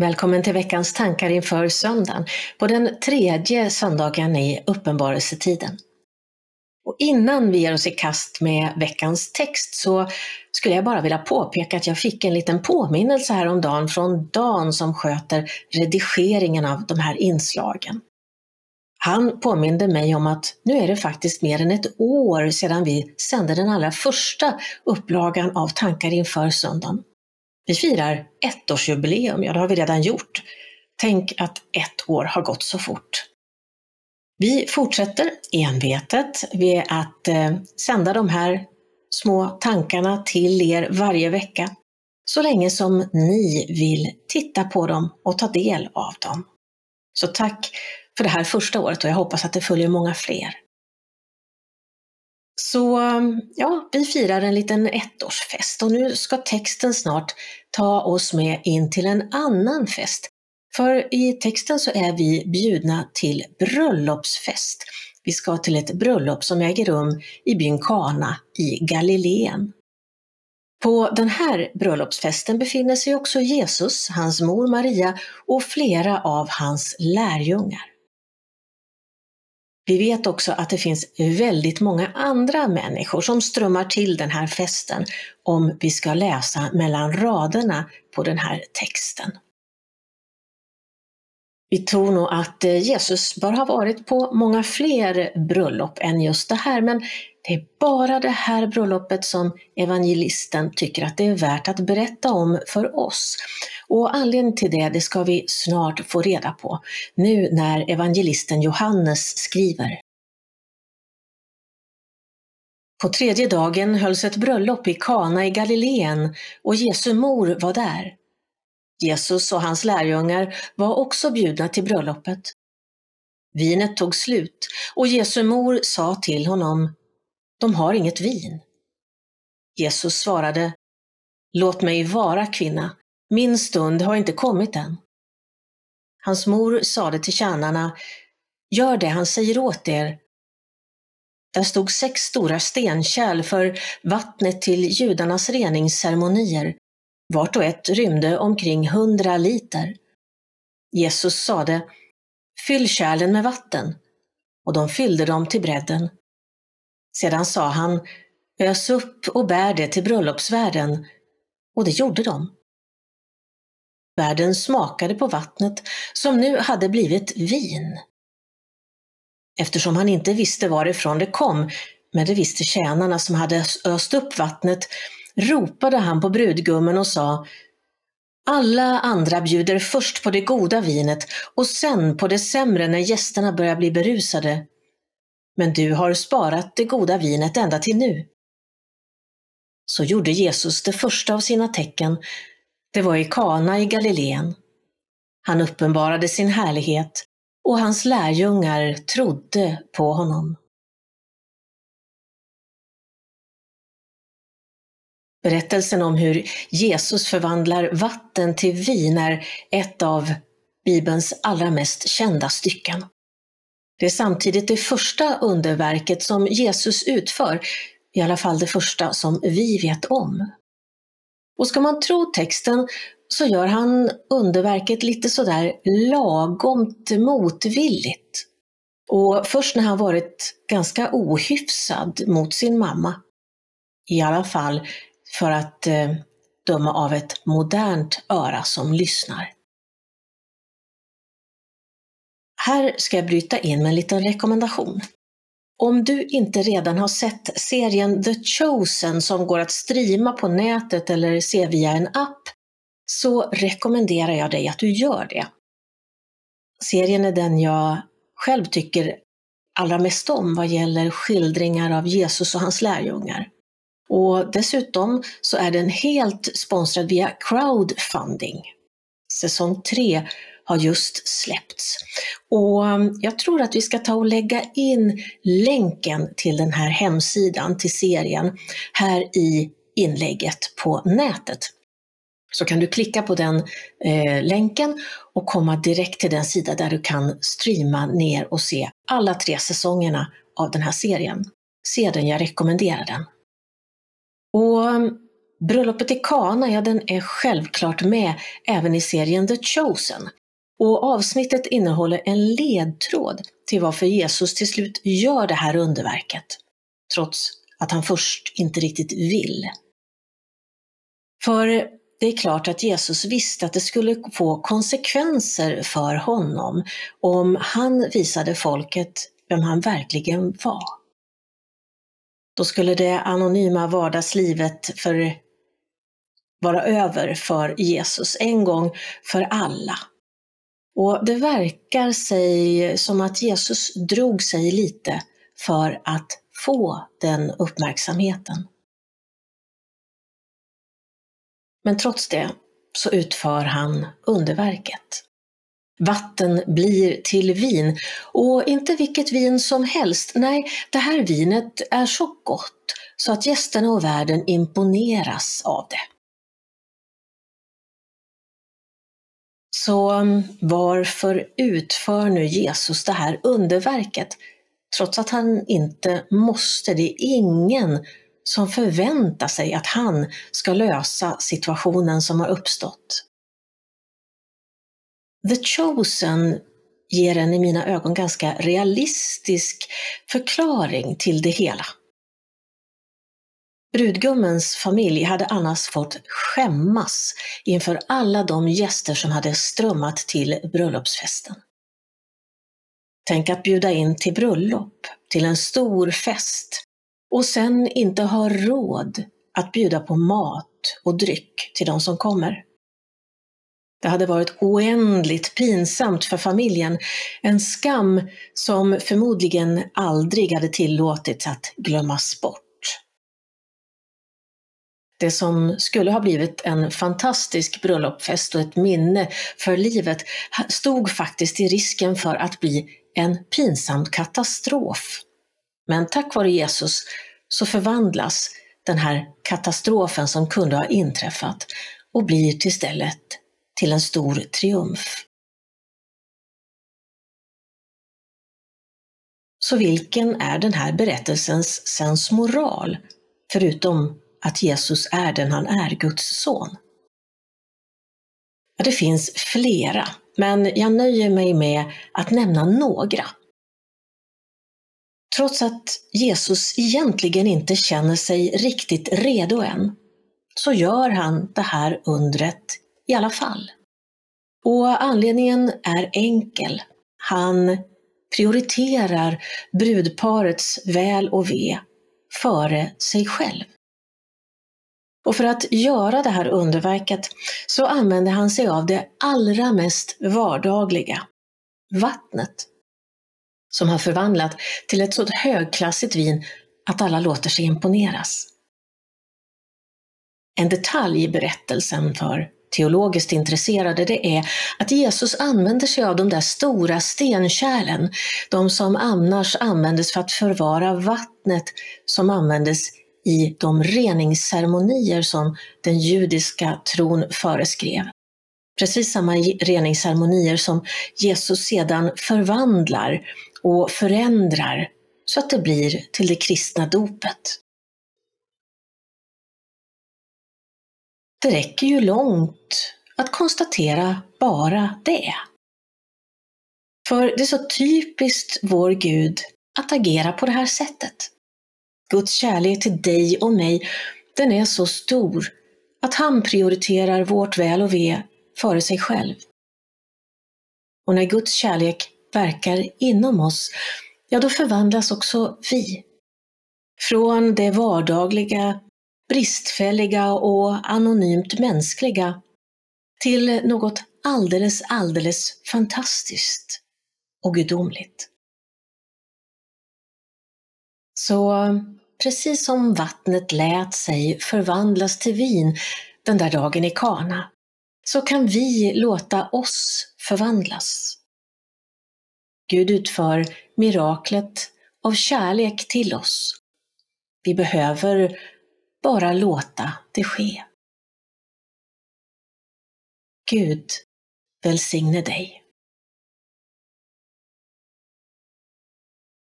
Välkommen till veckans tankar inför söndagen, på den tredje söndagen i Uppenbarelsetiden. Och innan vi ger oss i kast med veckans text så skulle jag bara vilja påpeka att jag fick en liten påminnelse häromdagen från Dan som sköter redigeringen av de här inslagen. Han påminde mig om att nu är det faktiskt mer än ett år sedan vi sände den allra första upplagan av Tankar inför söndagen. Vi firar ettårsjubileum, ja det har vi redan gjort. Tänk att ett år har gått så fort. Vi fortsätter envetet med att eh, sända de här små tankarna till er varje vecka, så länge som ni vill titta på dem och ta del av dem. Så tack för det här första året och jag hoppas att det följer många fler. Så um, ja, vi firar en liten ettårsfest och nu ska texten snart ta oss med in till en annan fest. För i texten så är vi bjudna till bröllopsfest. Vi ska till ett bröllop som äger rum i byn Kana i Galileen. På den här bröllopsfesten befinner sig också Jesus, hans mor Maria och flera av hans lärjungar. Vi vet också att det finns väldigt många andra människor som strömmar till den här festen om vi ska läsa mellan raderna på den här texten. Vi tror nog att eh, Jesus bör ha varit på många fler bröllop än just det här, men det är bara det här bröllopet som evangelisten tycker att det är värt att berätta om för oss. Och anledningen till det, det ska vi snart få reda på, nu när evangelisten Johannes skriver. På tredje dagen hölls ett bröllop i Kana i Galileen och Jesu mor var där. Jesus och hans lärjungar var också bjudna till bröllopet. Vinet tog slut och Jesu mor sa till honom, de har inget vin. Jesus svarade, Låt mig vara kvinna, min stund har inte kommit än. Hans mor sade till tjänarna, Gör det han säger åt er. Där stod sex stora stenkärl för vattnet till judarnas reningsceremonier. Vart och ett rymde omkring hundra liter. Jesus sade, Fyll kärlen med vatten. Och de fyllde dem till bredden. Sedan sa han, ös upp och bär det till bröllopsvärden. Och det gjorde de. Värden smakade på vattnet som nu hade blivit vin. Eftersom han inte visste varifrån det kom, men det visste tjänarna som hade öst upp vattnet, ropade han på brudgummen och sa alla andra bjuder först på det goda vinet och sen på det sämre när gästerna börjar bli berusade. Men du har sparat det goda vinet ända till nu. Så gjorde Jesus det första av sina tecken. Det var i Kana i Galileen. Han uppenbarade sin härlighet och hans lärjungar trodde på honom. Berättelsen om hur Jesus förvandlar vatten till vin är ett av Bibelns allra mest kända stycken. Det är samtidigt det första underverket som Jesus utför, i alla fall det första som vi vet om. Och ska man tro texten så gör han underverket lite sådär lagomt motvilligt. Och först när han varit ganska ohyfsad mot sin mamma. I alla fall för att eh, döma av ett modernt öra som lyssnar. Här ska jag bryta in med en liten rekommendation. Om du inte redan har sett serien The Chosen som går att streama på nätet eller se via en app så rekommenderar jag dig att du gör det. Serien är den jag själv tycker allra mest om vad gäller skildringar av Jesus och hans lärjungar. Och dessutom så är den helt sponsrad via crowdfunding. Säsong 3 har just släppts. Och um, jag tror att vi ska ta och lägga in länken till den här hemsidan, till serien, här i inlägget på nätet. Så kan du klicka på den eh, länken och komma direkt till den sida där du kan streama ner och se alla tre säsongerna av den här serien. Se den, jag rekommenderar den. Och um, Bröllopet i Kana, ja den är självklart med även i serien The Chosen. Och avsnittet innehåller en ledtråd till varför Jesus till slut gör det här underverket, trots att han först inte riktigt vill. För det är klart att Jesus visste att det skulle få konsekvenser för honom om han visade folket vem han verkligen var. Då skulle det anonyma vardagslivet för, vara över för Jesus en gång för alla. Och det verkar sig som att Jesus drog sig lite för att få den uppmärksamheten. Men trots det så utför han underverket. Vatten blir till vin och inte vilket vin som helst. Nej, det här vinet är så gott så att gästerna och världen imponeras av det. Så um, varför utför nu Jesus det här underverket? Trots att han inte måste. Det är ingen som förväntar sig att han ska lösa situationen som har uppstått. The Chosen ger en i mina ögon ganska realistisk förklaring till det hela. Brudgummens familj hade annars fått skämmas inför alla de gäster som hade strömmat till bröllopsfesten. Tänk att bjuda in till bröllop, till en stor fest och sen inte ha råd att bjuda på mat och dryck till de som kommer. Det hade varit oändligt pinsamt för familjen, en skam som förmodligen aldrig hade tillåtits att glömmas bort. Det som skulle ha blivit en fantastisk bröllopsfest och ett minne för livet stod faktiskt i risken för att bli en pinsam katastrof. Men tack vare Jesus så förvandlas den här katastrofen som kunde ha inträffat och blir till istället till en stor triumf. Så vilken är den här berättelsens sensmoral, förutom att Jesus är den han är, Guds son? Ja, det finns flera, men jag nöjer mig med att nämna några. Trots att Jesus egentligen inte känner sig riktigt redo än, så gör han det här undret i alla fall. Och anledningen är enkel. Han prioriterar brudparets väl och ve före sig själv. Och för att göra det här underverket så använder han sig av det allra mest vardagliga, vattnet, som har förvandlat till ett så högklassigt vin att alla låter sig imponeras. En detalj i berättelsen för teologiskt intresserade, det är att Jesus använder sig av de där stora stenkärlen, de som annars användes för att förvara vattnet som användes i de reningsceremonier som den judiska tron föreskrev. Precis samma reningsceremonier som Jesus sedan förvandlar och förändrar så att det blir till det kristna dopet. Det räcker ju långt att konstatera bara det. För det är så typiskt vår Gud att agera på det här sättet. Guds kärlek till dig och mig, den är så stor att han prioriterar vårt väl och ve före sig själv. Och när Guds kärlek verkar inom oss, ja då förvandlas också vi. Från det vardagliga, bristfälliga och anonymt mänskliga till något alldeles, alldeles fantastiskt och gudomligt. Så precis som vattnet lät sig förvandlas till vin den där dagen i Kana, så kan vi låta oss förvandlas. Gud utför miraklet av kärlek till oss. Vi behöver bara låta det ske. Gud välsigne dig.